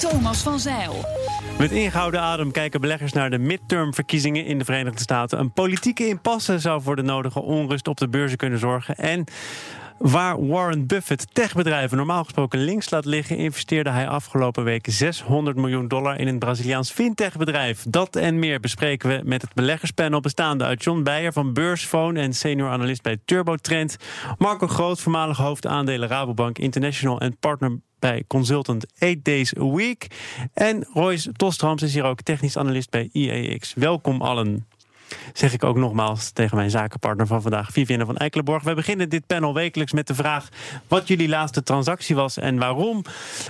Thomas van Zeil. Met ingehouden adem kijken beleggers naar de midtermverkiezingen in de Verenigde Staten. Een politieke impasse zou voor de nodige onrust op de beurzen kunnen zorgen. En Waar Warren Buffett techbedrijven normaal gesproken links laat liggen, investeerde hij afgelopen week 600 miljoen dollar in een Braziliaans fintechbedrijf. Dat en meer bespreken we met het beleggerspanel bestaande uit John Beijer van Beursphone en senior analist bij TurboTrend, Marco Groot, voormalig hoofd aandelen Rabobank International en partner bij consultant 8 Days a Week. En Royce Tostrams is hier ook technisch analist bij IAX. Welkom allen zeg ik ook nogmaals tegen mijn zakenpartner van vandaag, Vivienne van Eikelenborg. We beginnen dit panel wekelijks met de vraag wat jullie laatste transactie was en waarom.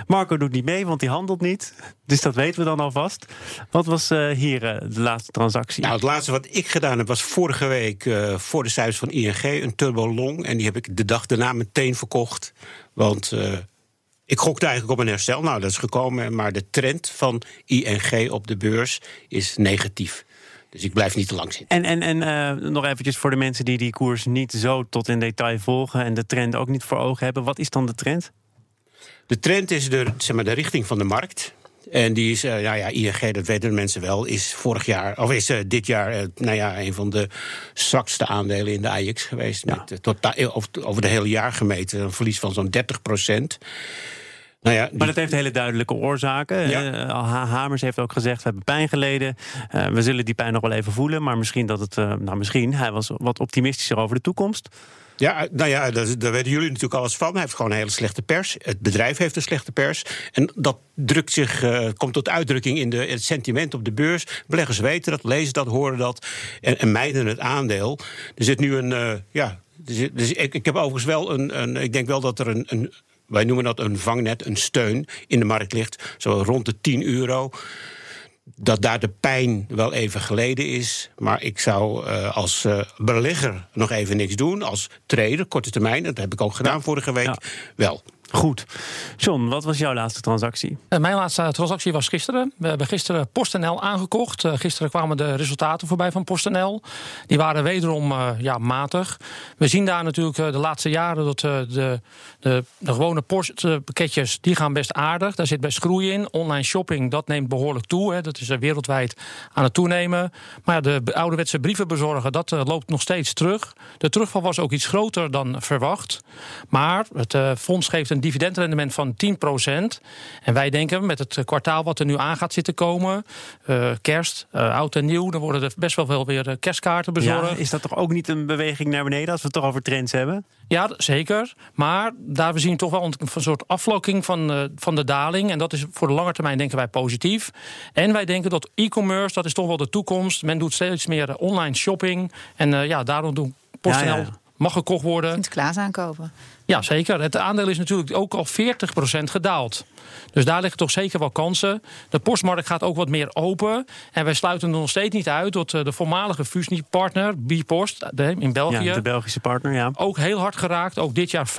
Marco doet niet mee, want hij handelt niet. Dus dat weten we dan alvast. Wat was uh, hier uh, de laatste transactie? Nou, het laatste wat ik gedaan heb was vorige week uh, voor de cijfers van ING een turbo long. En die heb ik de dag daarna meteen verkocht. Want ik gokte eigenlijk op een herstel. Nou, dat is gekomen. Maar de trend van ING op de beurs is negatief. Dus ik blijf niet te lang zitten. En, en, en uh, nog eventjes voor de mensen die die koers niet zo tot in detail volgen en de trend ook niet voor ogen hebben. Wat is dan de trend? De trend is de, zeg maar, de richting van de markt. En die is, nou ja, ING, dat weten mensen wel, is vorig jaar, of is uh, dit jaar, nou ja, een van de zwakste aandelen in de AX geweest. Ja. Met, tot, over, over de hele jaar gemeten, een verlies van zo'n 30 procent. Nou ja, Maar dat heeft hele duidelijke oorzaken. Ja. Uh, Hamers heeft ook gezegd: we hebben pijn geleden. Uh, we zullen die pijn nog wel even voelen. Maar misschien dat het. Uh, nou, misschien. Hij was wat optimistischer over de toekomst. Ja, nou ja, daar, daar weten jullie natuurlijk alles van. Hij heeft gewoon een hele slechte pers. Het bedrijf heeft een slechte pers. En dat drukt zich, uh, komt tot uitdrukking in de, het sentiment op de beurs. Beleggers weten dat, lezen dat, horen dat en, en mijden het aandeel. Er zit nu een. Uh, ja, dus ik, ik, heb overigens wel een, een. Ik denk wel dat er een, een wij noemen dat een vangnet, een steun in de markt ligt, zo rond de 10 euro. Dat daar de pijn wel even geleden is. Maar ik zou uh, als uh, belegger nog even niks doen. Als trader, korte termijn, dat heb ik ook gedaan ja. vorige week, ja. wel. Goed. John, wat was jouw laatste transactie? Uh, mijn laatste transactie was gisteren. We hebben gisteren PostNL aangekocht. Uh, gisteren kwamen de resultaten voorbij van PostNL. Die waren wederom uh, ja, matig. We zien daar natuurlijk de laatste jaren dat de, de, de, gewone postpakketjes die gaan best aardig. Daar zit best groei in. Online shopping, dat neemt behoorlijk toe. Hè. Dat is wereldwijd aan het toenemen. Maar de ouderwetse brievenbezorger, dat loopt nog steeds terug. De terugval was ook iets groter dan verwacht. Maar het fonds geeft een dividendrendement van 10%. En wij denken met het kwartaal wat er nu aan gaat zitten komen, uh, kerst, uh, oud en nieuw, dan worden er best wel veel weer kerstkaarten bezorgd. Ja, is dat toch ook niet een beweging naar beneden als we het toch over trends hebben? Ja, zeker. Maar daar we zien toch wel een, soort aflokking van, uh, van de daling. En dat is voor de lange termijn denken wij positief. En wij denken dat e-commerce, dat is toch wel de toekomst. Men doet steeds meer online shopping. En ja, daarom doen PostNL ja, ja. mag gekocht worden. Sinterklaas aankopen. Ja, zeker. Het aandeel is natuurlijk ook al 40% gedaald. Dus daar liggen toch zeker wel kansen. De postmarkt gaat ook wat meer open. En wij sluiten er nog steeds niet uit dat de voormalige fusiepartner, Bipost in België. Ja, de Belgische partner, ja. Ook heel hard geraakt. Ook dit jaar 50%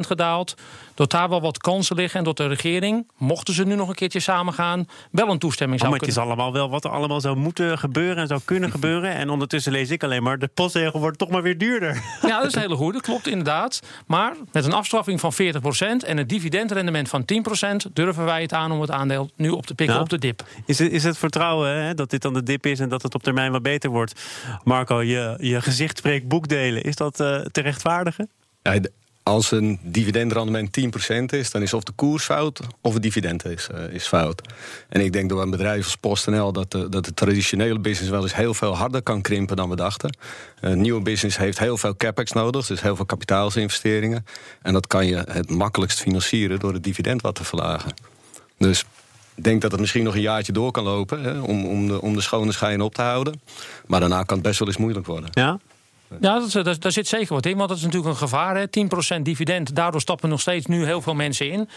gedaald. Dat daar wel wat kansen liggen. En dat de regering, mochten ze nu nog een keertje samen gaan, wel een toestemming zou oh, maar kunnen. Het is allemaal wel wat er allemaal zou moeten gebeuren en zou kunnen gebeuren. En ondertussen lees ik alleen maar, de postzegel wordt toch maar weer duurder. Ja, dat is een hele goede. Dat klopt inderdaad. Maar met een afstraffing van 40% en een dividendrendement van 10% durven wij het aan om het aandeel nu op te pikken Ja. op de dip. Is het, is het vertrouwen hè, dat dit dan de dip is en dat het op termijn wat beter wordt? Marco, je, je gezicht spreekt boekdelen. Is dat eh, te rechtvaardigen? Ja, als een dividendrendement 10% is, dan is of de koers fout of het dividend is, eh, is fout. En ik denk door een bedrijf als PostNL dat de, dat de traditionele business wel eens heel veel harder kan krimpen dan we dachten. Een nieuwe business heeft heel veel capex nodig, dus heel veel kapitaalsinvesteringen. En dat kan je het makkelijkst financieren door het dividend wat te verlagen. Dus ik denk dat het misschien nog een jaartje door kan lopen hè, om, om, de, om de schone schijn op te houden. Maar daarna kan het best wel eens moeilijk worden. Ja? Ja, dat, daar zit zeker wat in, want dat is natuurlijk een gevaar. Hè? 10% dividend, daardoor stappen nog steeds nu heel veel mensen in.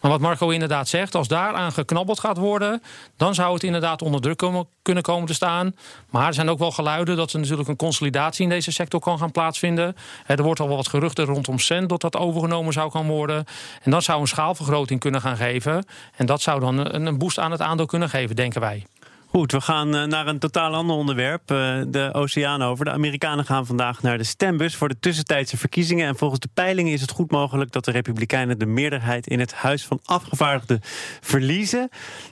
Maar wat Marco inderdaad zegt, als daaraan geknabbeld gaat worden... dan zou het inderdaad onder druk komen, kunnen komen te staan. Maar er zijn ook wel geluiden dat er natuurlijk een consolidatie in deze sector kan gaan plaatsvinden. Er wordt al wel wat geruchten rondom Cent dat dat overgenomen zou gaan worden. En dat zou een schaalvergroting kunnen gaan geven. En dat zou dan een boost aan het aandeel kunnen geven, denken wij. Goed, we gaan eh, naar een totaal ander onderwerp. Eh, de oceaan over. De Amerikanen gaan vandaag naar de stembus voor de tussentijdse verkiezingen. En volgens de peilingen is het goed mogelijk dat de Republikeinen de meerderheid in het Huis van Afgevaardigden verliezen.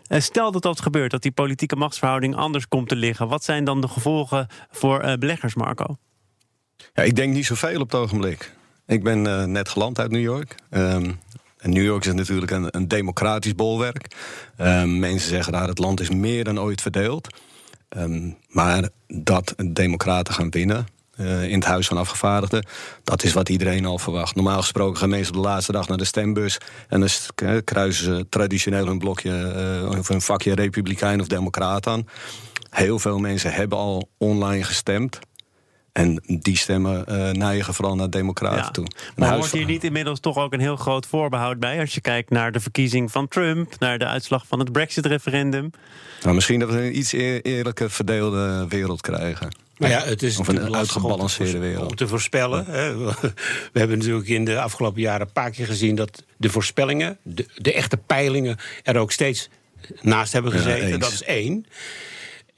Eh, stel dat dat gebeurt, dat die politieke machtsverhouding anders komt te liggen. Wat zijn dan de gevolgen voor beleggers, Marco? Ja, ik denk niet zoveel op het ogenblik. Ik ben net geland uit New York. Ehm, en New York is natuurlijk een, een democratisch bolwerk. Um, mensen zeggen daar het land is meer dan ooit verdeeld. Um, maar dat democraten gaan winnen, uh, in het Huis van Afgevaardigden. Dat is wat iedereen al verwacht. Normaal gesproken gaan mensen op de laatste dag naar de stembus. En dan kruisen ze traditioneel hun blokje uh, of hun vakje Republikein of Democraat aan. Heel veel mensen hebben al online gestemd. En die stemmen uh, neigen vooral naar democraten toe. Maar hoort hier niet inmiddels toch ook een heel groot voorbehoud bij... als je kijkt naar de verkiezing van Trump... naar de uitslag van het Brexit-referendum? Nou, misschien dat we een iets eerlijke verdeelde wereld krijgen. Maar ja, het is of een uitgebalanceerde wereld. Om te voorspellen. Hè. We hebben natuurlijk in de afgelopen jaren een paar keer gezien dat de voorspellingen, de, de echte peilingen, er ook steeds naast hebben gezeten. dat is één.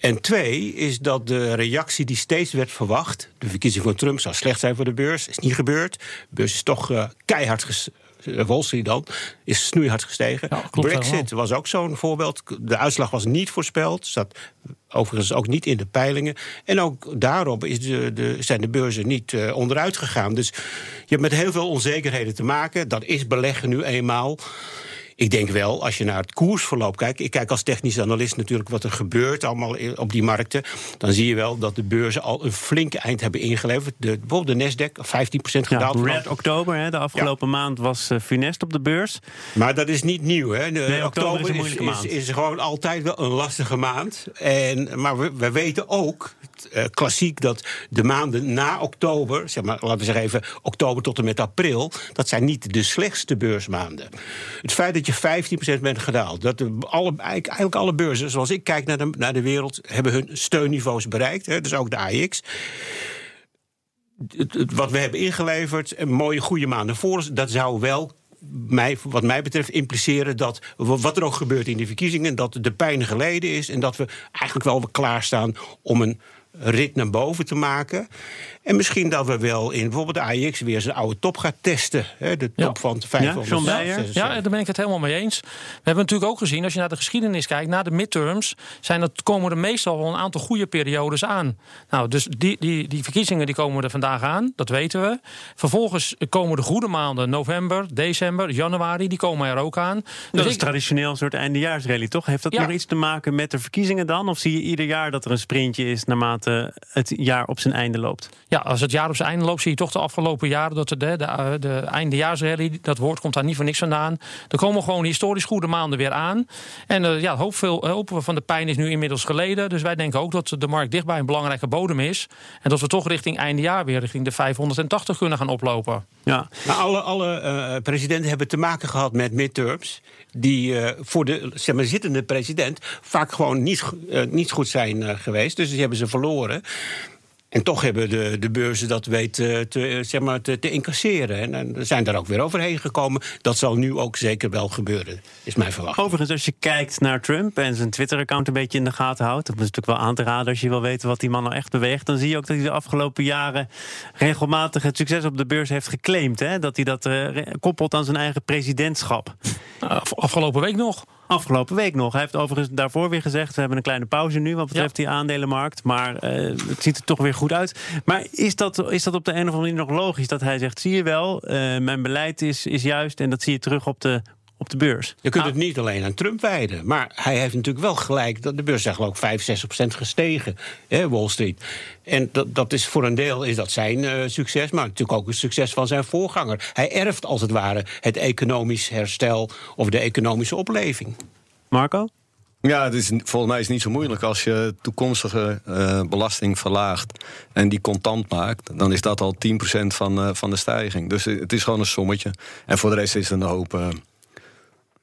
En twee is dat de reactie die steeds werd verwacht. De verkiezing van Trump zou slecht zijn voor de beurs. Is niet gebeurd. De beurs is toch uh, keihard gestegen. Wall Street dan, is snoeihard gestegen. Brexit was ook zo'n voorbeeld. De uitslag was niet voorspeld. Zat overigens ook niet in de peilingen. En ook daarop is de, de, zijn de beurzen niet uh, onderuit gegaan. Dus je hebt met heel veel onzekerheden te maken. Dat is beleggen nu eenmaal. Ik denk wel, als je naar het koersverloop kijkt. Ik kijk als technisch analist natuurlijk wat er gebeurt allemaal op die markten. Dan zie je wel dat de beurzen al een flinke eind hebben ingeleverd. De, bijvoorbeeld de Nasdaq, 15% gedaald. Ja, Red oktober, hè, de afgelopen maand was uh, funest op de beurs. Maar dat is niet nieuw. Hè. De, oktober, is, is, is, is, gewoon altijd wel een lastige maand. En, maar we, we weten ook, uh, klassiek, dat de maanden na oktober, zeg maar, laten we zeggen even oktober tot en met april, dat zijn niet de slechtste beursmaanden. Het feit dat je 15% bent gedaald. Dat de, alle, eigenlijk alle beurzen, zoals ik kijk naar de, naar de wereld, hebben hun steunniveaus bereikt. Hè, dus ook de AX. Wat we hebben ingeleverd, een mooie goede maanden voor dat zou wel mij, wat mij betreft impliceren dat wat er ook gebeurt in de verkiezingen, dat de pijn geleden is en dat we eigenlijk wel klaarstaan om een rit naar boven te maken. En misschien dat we wel in bijvoorbeeld de AIX weer zijn oude top gaat testen. Hè, de top van 500. Ja, ja, daar ben ik het helemaal mee eens. We hebben natuurlijk ook gezien, als je naar de geschiedenis kijkt, na de midterms, zijn er, komen er meestal wel een aantal goede periodes aan. Nou, dus die, die, die verkiezingen die komen er vandaag aan, dat weten we. Vervolgens komen de goede maanden, november, december, januari, die komen er ook aan. Dus dat is traditioneel een soort eindejaarsrally, toch? Heeft dat nog iets te maken met de verkiezingen dan? Of zie je ieder jaar dat er een sprintje is naarmate het jaar op zijn einde loopt? Ja, als het jaar op zijn einde loopt, zie je toch de afgelopen jaren dat de, de, de, de eindejaarsrally, dat woord komt daar niet voor niks vandaan. Er komen gewoon historisch goede maanden weer aan. En uh, ja, hoop veel, hopen we van de pijn is nu inmiddels geleden. Dus wij denken ook dat de markt dichtbij een belangrijke bodem is. En dat we toch richting eindejaar weer richting de 580 kunnen gaan oplopen. Ja. Nou, alle alle uh, presidenten hebben te maken gehad met midterms. Die uh, voor de zeg maar, zittende president vaak gewoon niet, niet goed zijn geweest. Dus die hebben ze verloren. En toch hebben de, de beurzen dat weten te, zeg maar, te, te incasseren. En, en zijn daar ook weer overheen gekomen. Dat zal nu ook zeker wel gebeuren, is mijn verwachting. Overigens, als je kijkt naar Trump en zijn Twitter-account een beetje in de gaten houdt... dat is natuurlijk wel aan te raden als je wil weten wat die man nou echt beweegt... dan zie je ook dat hij de afgelopen jaren regelmatig het succes op de beurs heeft geclaimd. Hè? Dat hij dat uh, koppelt aan zijn eigen presidentschap. Afgelopen week nog. Afgelopen week nog. Hij heeft overigens daarvoor weer gezegd... we hebben een kleine pauze nu wat betreft die aandelenmarkt. Maar uh, het ziet er toch weer goed uit. Maar is dat, is dat op de een of andere manier nog logisch? Dat hij zegt, zie je wel, uh, mijn beleid is, is juist... en dat zie je terug op de op de beurs. Je kunt het niet alleen aan Trump wijden. Maar hij heeft natuurlijk wel gelijk dat de beurs is geloof ik 5, 6 procent gestegen. Hè, Wall Street. En dat, dat is voor een deel is dat zijn uh, succes, maar natuurlijk ook een succes van zijn voorganger. Hij erft als het ware het economisch herstel of de economische opleving. Marco? Ja, het is, volgens mij is het niet zo moeilijk. Als je toekomstige uh, belasting verlaagt en die contant maakt, dan is dat al 10% van, uh, van de stijging. Dus het is gewoon een sommetje. En voor de rest is er een hoop.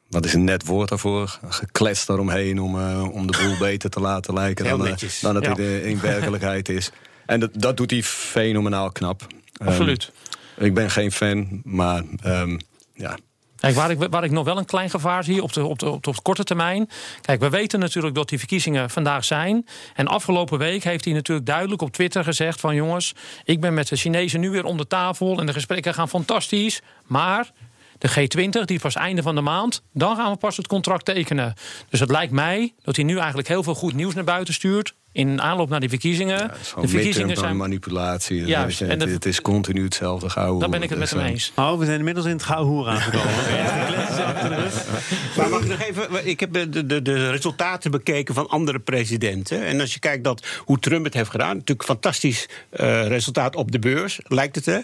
Wat is een net woord daarvoor? Gekletst eromheen om, om de boel beter te laten lijken dan, dan het ja. in, in werkelijkheid is. En dat, dat doet hij fenomenaal knap. Absoluut. Um, ik ben geen fan, maar um, ja, Kijk, waar ik, waar ik nog wel een klein gevaar zie op de, op, de, op de korte termijn. Kijk, we weten natuurlijk dat die verkiezingen vandaag zijn. En afgelopen week heeft hij natuurlijk duidelijk op Twitter gezegd: van jongens, ik ben met de Chinezen nu weer om de tafel. En de gesprekken gaan fantastisch. Maar de G20, die pas einde van de maand, dan gaan we pas het contract tekenen. Dus het lijkt mij dat hij nu eigenlijk heel veel goed nieuws naar buiten stuurt in aanloop naar die verkiezingen. Ja, de verkiezingen zijn manipulatie. Juist, en het is continu hetzelfde gauw. Daar ben ik het met hem dus, eens. Oh, we zijn inmiddels in het gauw hoer aangekomen. maar mag ik nog even. Ik heb de, de, de resultaten bekeken van andere presidenten. En als je kijkt dat, hoe Trump het heeft gedaan, natuurlijk fantastisch uh, resultaat op de beurs, lijkt het. Hè?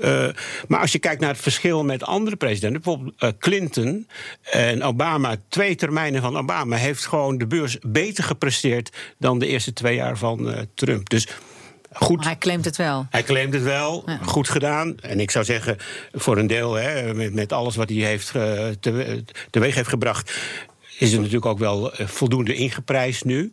Uh, maar als je kijkt naar het verschil met andere presidenten, bijvoorbeeld uh, Clinton en Obama, twee termijnen van Obama, heeft gewoon de beurs beter gepresteerd dan de eerste twee jaar van uh, Trump. Dus goed. Maar hij claimt het wel. Hij claimt het wel. Ja. Goed gedaan. En ik zou zeggen, voor een deel, hè, met, met alles wat hij heeft te, teweeg heeft gebracht, is het natuurlijk ook wel voldoende ingeprijsd nu.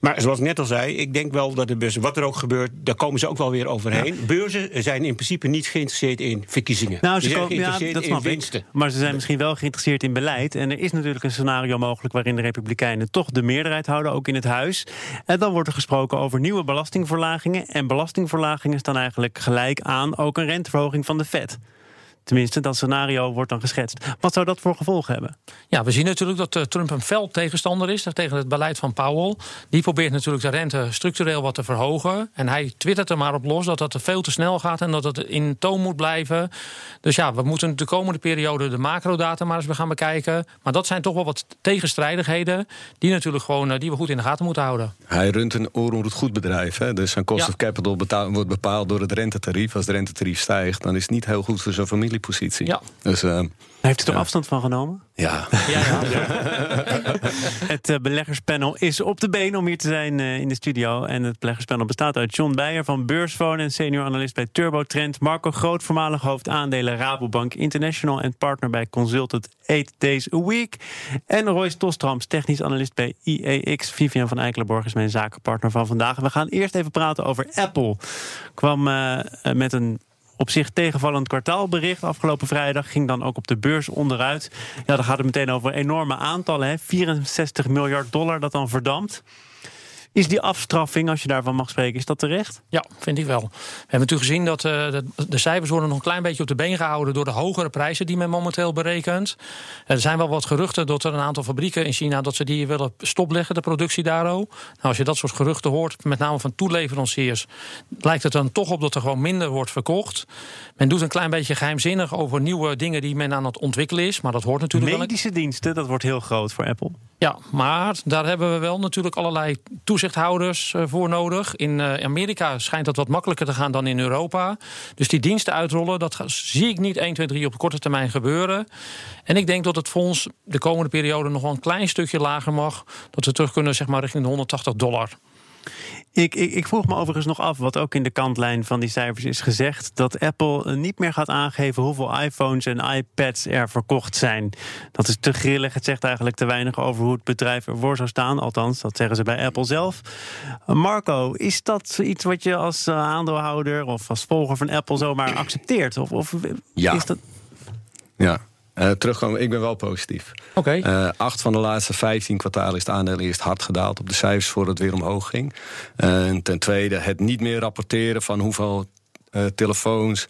Maar zoals ik net al zei, ik denk wel dat de beurzen, wat er ook gebeurt, daar komen ze ook wel weer overheen. Beurzen zijn in principe niet geïnteresseerd in verkiezingen. Nou, ze, ze zijn geïnteresseerd ja, dat in winsten. Ik. Maar ze zijn misschien wel geïnteresseerd in beleid. En er is natuurlijk een scenario mogelijk waarin de Republikeinen toch de meerderheid houden, ook in het huis. En dan wordt er gesproken over nieuwe belastingverlagingen. En belastingverlagingen staan eigenlijk gelijk aan ook een renteverhoging van de Fed. Tenminste, dat scenario wordt dan geschetst. Wat zou dat voor gevolgen hebben? Ja, we zien natuurlijk dat uh, Trump een fel tegenstander is tegen het beleid van Powell. Die probeert natuurlijk de rente structureel wat te verhogen. En hij twittert er maar op los dat dat veel te snel gaat en dat het in toon moet blijven. Dus ja, we moeten de komende periode de macrodata maar eens gaan bekijken. Maar dat zijn toch wel wat tegenstrijdigheden die natuurlijk gewoon uh, die we goed in de gaten moeten houden. Hij runt een oorloed goed bedrijf. Hè? Dus zijn cost ja. of capital betaal, wordt bepaald door het rentetarief. Als het rentetarief stijgt, dan is het niet heel goed voor zijn familie positie. Ja. Dus, uh, heeft u er ja. afstand van genomen? Ja. ja, ja. het uh, beleggerspanel is op de been om hier te zijn uh, in de studio. En het beleggerspanel bestaat uit John Beijer van Beursphone en senior analist bij Turbotrend. Marco Groot, voormalig hoofd aandelen Rabobank International en partner bij Consultant 8 Days a Week. En Royce Tostrams, technisch analist bij IEX. Vivian van Eikelenborg is mijn zakenpartner van vandaag. We gaan eerst even praten over Apple. Kwam uh, met een op zich tegenvallend kwartaalbericht afgelopen vrijdag. Ging dan ook op de beurs onderuit. Ja, dan gaat het meteen over enorme aantallen. Hè? 64 miljard dollar dat dan verdampt. Is die afstraffing, als je daarvan mag spreken, is dat terecht? Ja, vind ik wel. We hebben natuurlijk gezien dat uh, de, de, cijfers worden nog een klein beetje op de been gehouden door de hogere prijzen die men momenteel berekent. Er zijn wel wat geruchten dat er een aantal fabrieken in China dat ze die willen stopleggen, de productie daar. Nou, als je dat soort geruchten hoort, met name van toeleveranciers, lijkt het dan toch op dat er gewoon minder wordt verkocht. Men doet een klein beetje geheimzinnig over nieuwe dingen die men aan het ontwikkelen is, maar dat hoort natuurlijk Medische diensten, dat wordt heel groot voor Apple. Ja, maar daar hebben we wel natuurlijk allerlei toezichthouders uh, voor nodig. In uh, Amerika schijnt dat wat makkelijker te gaan dan in Europa. Dus die diensten uitrollen, dat zie ik niet 1, 2, 3 op korte termijn gebeuren. En ik denk dat het fonds de komende periode nog wel een klein stukje lager mag. Dat we terug kunnen zeg maar, richting de 180 dollar. Ik, ik, ik, vroeg me overigens nog af, wat ook in de kantlijn van die cijfers is gezegd, dat Apple niet meer gaat aangeven hoeveel iPhones en iPads er verkocht zijn. Dat is te grillig. Het zegt eigenlijk te weinig over hoe het bedrijf ervoor zou staan. Althans, dat zeggen ze bij Apple zelf. Marco, is dat iets wat je als eh, aandeelhouder of als volger van Apple zomaar accepteert? Of, of ja. is dat. Ja, uh, terugkomen, ik ben wel positief. Oké. Okay. Uh, acht van de laatste 15 kwartalen is het aandeel eerst hard gedaald op de cijfers voordat het weer omhoog ging. Uh, en ten tweede, het niet meer rapporteren van hoeveel telefoons,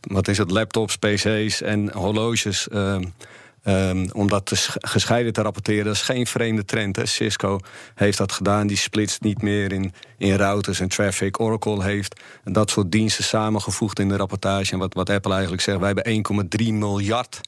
wat is het, laptops, PC's en horloges Um, om dat gescheiden te rapporteren, dat is geen vreemde trend. Hè. Cisco heeft dat gedaan, die splitst niet meer in, in routers en traffic. Oracle heeft dat soort diensten samengevoegd in de rapportage. En wat, wat Apple eigenlijk zegt, wij hebben 1,3 miljard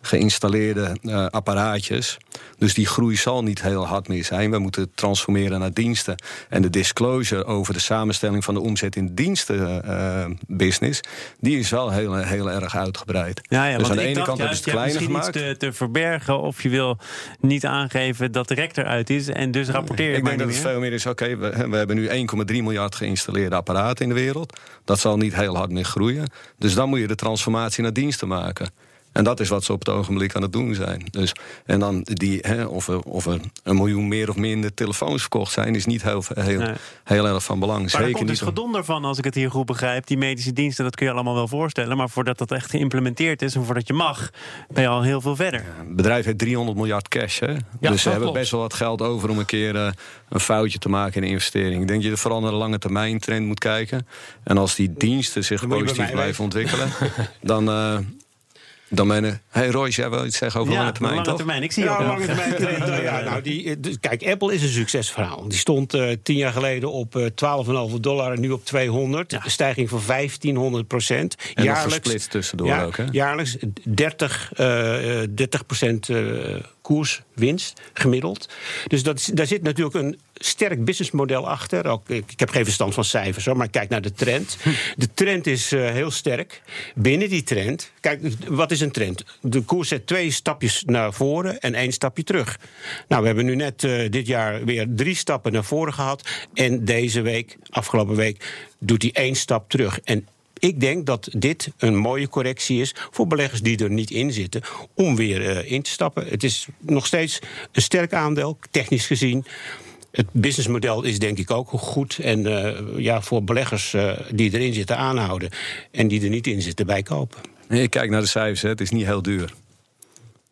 geïnstalleerde uh, apparaatjes. Dus die groei zal niet heel hard meer zijn. We moeten transformeren naar diensten. En de disclosure over de samenstelling van de omzet in dienstenbusiness, uh, die is wel heel, heel erg uitgebreid. Ja, ja, dus aan de ene kant hebben het kleiner gemaakt. Iets te, te, verbergen of je wil niet aangeven dat de rek eruit is en dus rapporteer je Ik denk dat het veel meer is. Oké, we, we hebben nu 1,3 miljard geïnstalleerde apparaten in de wereld. Dat zal niet heel hard meer groeien. Dus dan moet je de transformatie naar diensten maken. En dat is wat ze op het ogenblik aan het doen zijn. Dus, en dan die, hè, of, er, of er een miljoen meer of minder telefoons verkocht zijn, is niet heel, heel, Nee. heel erg van belang. Maar er Zeker komt dus niet. gedonder van, als ik het hier goed begrijp. Die medische diensten, dat kun je allemaal wel voorstellen. Maar voordat dat echt geïmplementeerd is en voordat je mag, ben je al heel veel verder. Het bedrijf heeft 300 miljard cash. Hè? dus ze hebben klopt. best wel wat geld over om een keer eh, een foutje te maken in de investering. Ik denk dat je vooral naar de lange termijn trend moet kijken. En als die diensten zich Dan positief blijven ontwikkelen, dan. eh dan ben je. Hey Royce, jij wil iets zeggen over ja, lange termijn, lange toch? termijn. Ik zie Ja, lange termijn. Nou ja, nou, die, eh, dus kijk, Apple is een succesverhaal. Die stond eh, tien jaar geleden op eh 12,5 dollar en nu op 200. Een stijging van 1500 procent. En gesplitst tussendoor ook, hè? Jaarlijks 30, eh, eh, 30 procent eh, koerswinst gemiddeld. Dus dat, daar zit natuurlijk een sterk businessmodel achter. Ook, ik, heb geen verstand van cijfers, hoor, maar kijk naar de trend. De trend is eh, heel sterk. Binnen die trend, kijk, wat is een trend? De koers zet twee stapjes naar voren en één stapje terug. Nou, we hebben nu net eh, dit jaar weer drie stappen naar voren gehad. En deze week, afgelopen week, doet hij één stap terug. En ik denk dat dit een mooie correctie is voor beleggers die er niet in zitten, om weer eh, in te stappen. Het is nog steeds een sterk aandeel, technisch gezien. Het businessmodel is denk ik ook goed. En eh, ja, voor beleggers eh, die erin zitten aanhouden en die er niet in zitten bijkopen. Nee, ik kijk naar de cijfers, hè. het is niet heel duur.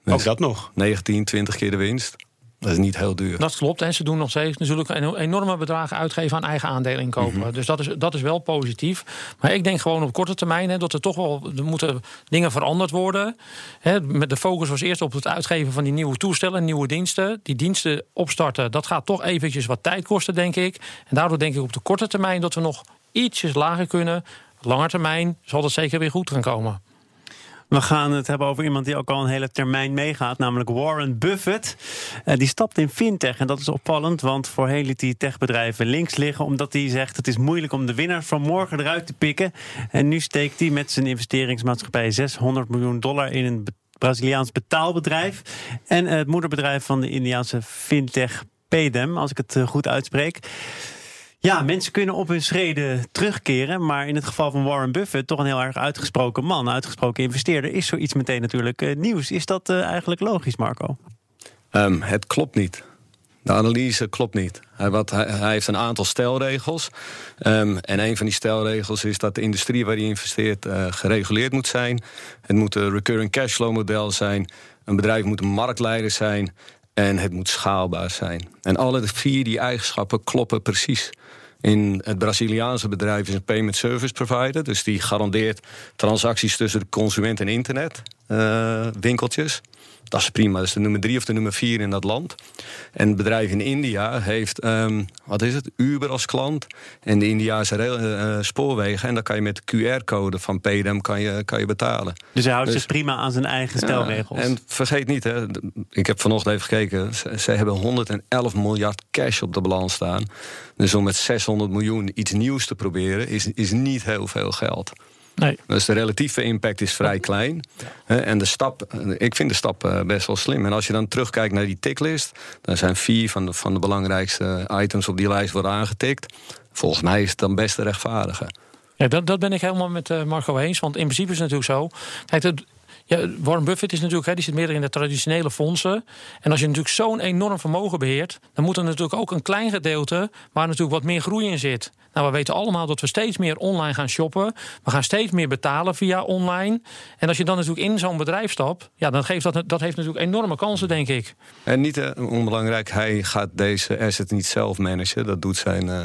Ook dat nog. 19, 20 keer de winst. Dat is niet heel duur. Dat klopt. En ze doen nog steeds natuurlijk een enorme bedragen uitgeven aan eigen aandelen inkopen. Mhm. Dus dat is, dat is wel positief. Maar ik denk gewoon op korte termijn hè, dat er toch wel er moeten dingen veranderd worden. Hè, met de focus was eerst op het uitgeven van die nieuwe toestellen, nieuwe diensten. Die diensten opstarten, dat gaat toch eventjes wat tijd kosten, denk ik. En daardoor denk ik op de korte termijn dat we nog ietsjes lager kunnen. Op lange termijn zal dat zeker weer goed gaan komen. We gaan het hebben over iemand die ook al een hele termijn meegaat, namelijk Warren Buffett. Eh, die stapt in fintech en dat is opvallend, want voorheen liet hij techbedrijven links liggen, omdat hij zegt het is moeilijk om de winnaars van morgen eruit te pikken. En nu steekt hij met zijn investeringsmaatschappij 600 miljoen dollar in een Braziliaans betaalbedrijf en het moederbedrijf van de Indiaanse fintech Payden, als ik het eh, goed uitspreek. Ja, mensen kunnen op hun schreden terugkeren. Maar in het geval van Warren Buffett, toch een heel erg uitgesproken man, uitgesproken investeerder, is zoiets meteen natuurlijk eh, nieuws. Is dat eh, eigenlijk logisch, Marco? Ehm, het klopt niet. De analyse klopt niet. Hij, wat, hij, heeft een aantal stelregels. Ehm, en een van die stelregels is dat de industrie waar hij investeert eh, gereguleerd moet zijn. Het moet een recurring cashflow model zijn. Een bedrijf moet een marktleider zijn. En het moet schaalbaar zijn. En alle vier die eigenschappen kloppen precies. In het Braziliaanse bedrijf is een payment service provider. Dus die garandeert transacties tussen de consument en internet. eh, winkeltjes. Dat is prima. Dat is de nummer drie of de nummer vier in dat land. En het bedrijf in India heeft, ehm, wat is het, Uber als klant. En de Indiaanse rail- eh, spoorwegen. En dan kan je met de QR-code van PDM kan je, kan je betalen. Dus hij houdt Dus- zich prima aan zijn eigen stelregels. Ja, en vergeet niet, hè, ik heb vanochtend even gekeken. Ze, ze hebben 111 miljard cash op de balans staan. Dus om met 600 miljoen iets nieuws te proberen, is, is niet heel veel geld. Nee. Dus de relatieve impact is vrij klein. En de stap, ik vind de stap eh, best wel slim. En als je dan terugkijkt naar die ticklist, dan zijn vier van de, van de belangrijkste items op die lijst worden aangetikt. Volgens mij is het dan best te rechtvaardigen. Ja, dat, dat ben ik helemaal met eh, Marco eens. Want in principe is het natuurlijk zo. Kijk, het, ja, Warren Buffett is natuurlijk, hè, die zit meer in de traditionele fondsen. En als je natuurlijk zo'n enorm vermogen beheert, dan moet er natuurlijk ook een klein gedeelte waar natuurlijk wat meer groei in zit. Nou, we weten allemaal dat we steeds meer online gaan shoppen. We gaan steeds meer betalen via online. En als je dan natuurlijk in zo'n bedrijf stapt, ja, dan geeft dat, dat heeft natuurlijk enorme kansen, denk ik. En niet eh, onbelangrijk, hij gaat deze asset niet zelf managen. Dat doet zijn eh,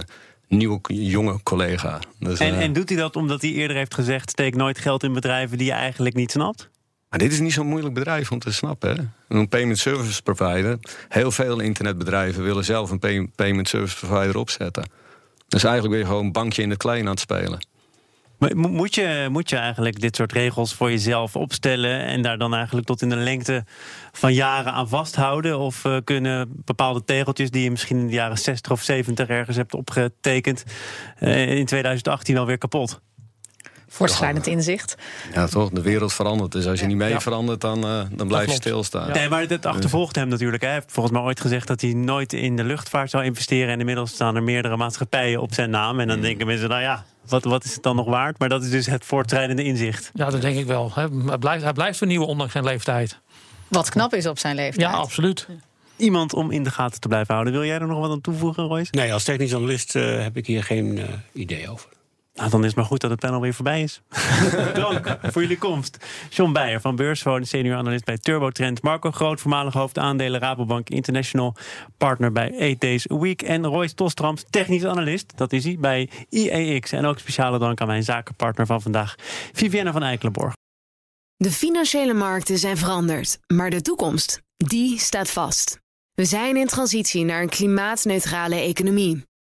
nieuwe jonge collega. Dus, En, eh, en doet hij dat omdat hij eerder heeft gezegd: steek nooit geld in bedrijven die je eigenlijk niet snapt? Maar dit is niet zo'n moeilijk bedrijf om te snappen. Hè? Een payment service provider. Heel veel internetbedrijven willen zelf een pay- payment service provider opzetten. Dus eigenlijk ben je gewoon een bankje in het klein aan het spelen. Maar moet je, moet je eigenlijk dit soort regels voor jezelf opstellen en daar dan eigenlijk tot in de lengte van jaren aan vasthouden? Of uh, kunnen bepaalde tegeltjes die je misschien in de jaren 60 of 70 ergens hebt opgetekend, uh, in 2018 alweer kapot? Voortschrijdend inzicht. Ja, toch? De wereld verandert. Dus als je niet mee verandert, dan, uh, dan blijf je stilstaan. Ja. Nee, maar het achtervolgt hem natuurlijk. Hij heeft volgens mij ooit gezegd dat hij nooit in de luchtvaart zou investeren. En inmiddels staan er meerdere maatschappijen op zijn naam. En dan mm. denken mensen, nou ja, wat, wat is het dan nog waard? Maar dat is dus het voortschrijdende inzicht. Ja, dat denk ik wel. Hij blijft, hij blijft vernieuwen ondanks zijn leeftijd. Wat knap is op zijn leeftijd. Ja, absoluut. Iemand om in de gaten te blijven houden. Wil jij er nog wat aan toevoegen, Royce? Nee, als technisch analist uh, heb ik hier geen uh, idee over. Nou, dan is het maar goed dat het panel weer voorbij is. Dank voor jullie komst. John Beijer van Beursfoon, senior analist bij TurboTrend. Marco Groot, voormalig hoofd aandelen Rabobank International, partner bij 8 Days a Week. En Royce Tostrams, technisch analist, dat is hij, bij IEX. En ook speciale dank aan mijn zakenpartner van vandaag, Vivienne van Eikelenborg. De financiële markten zijn veranderd, maar de toekomst, die staat vast. We zijn in transitie naar een klimaatneutrale economie.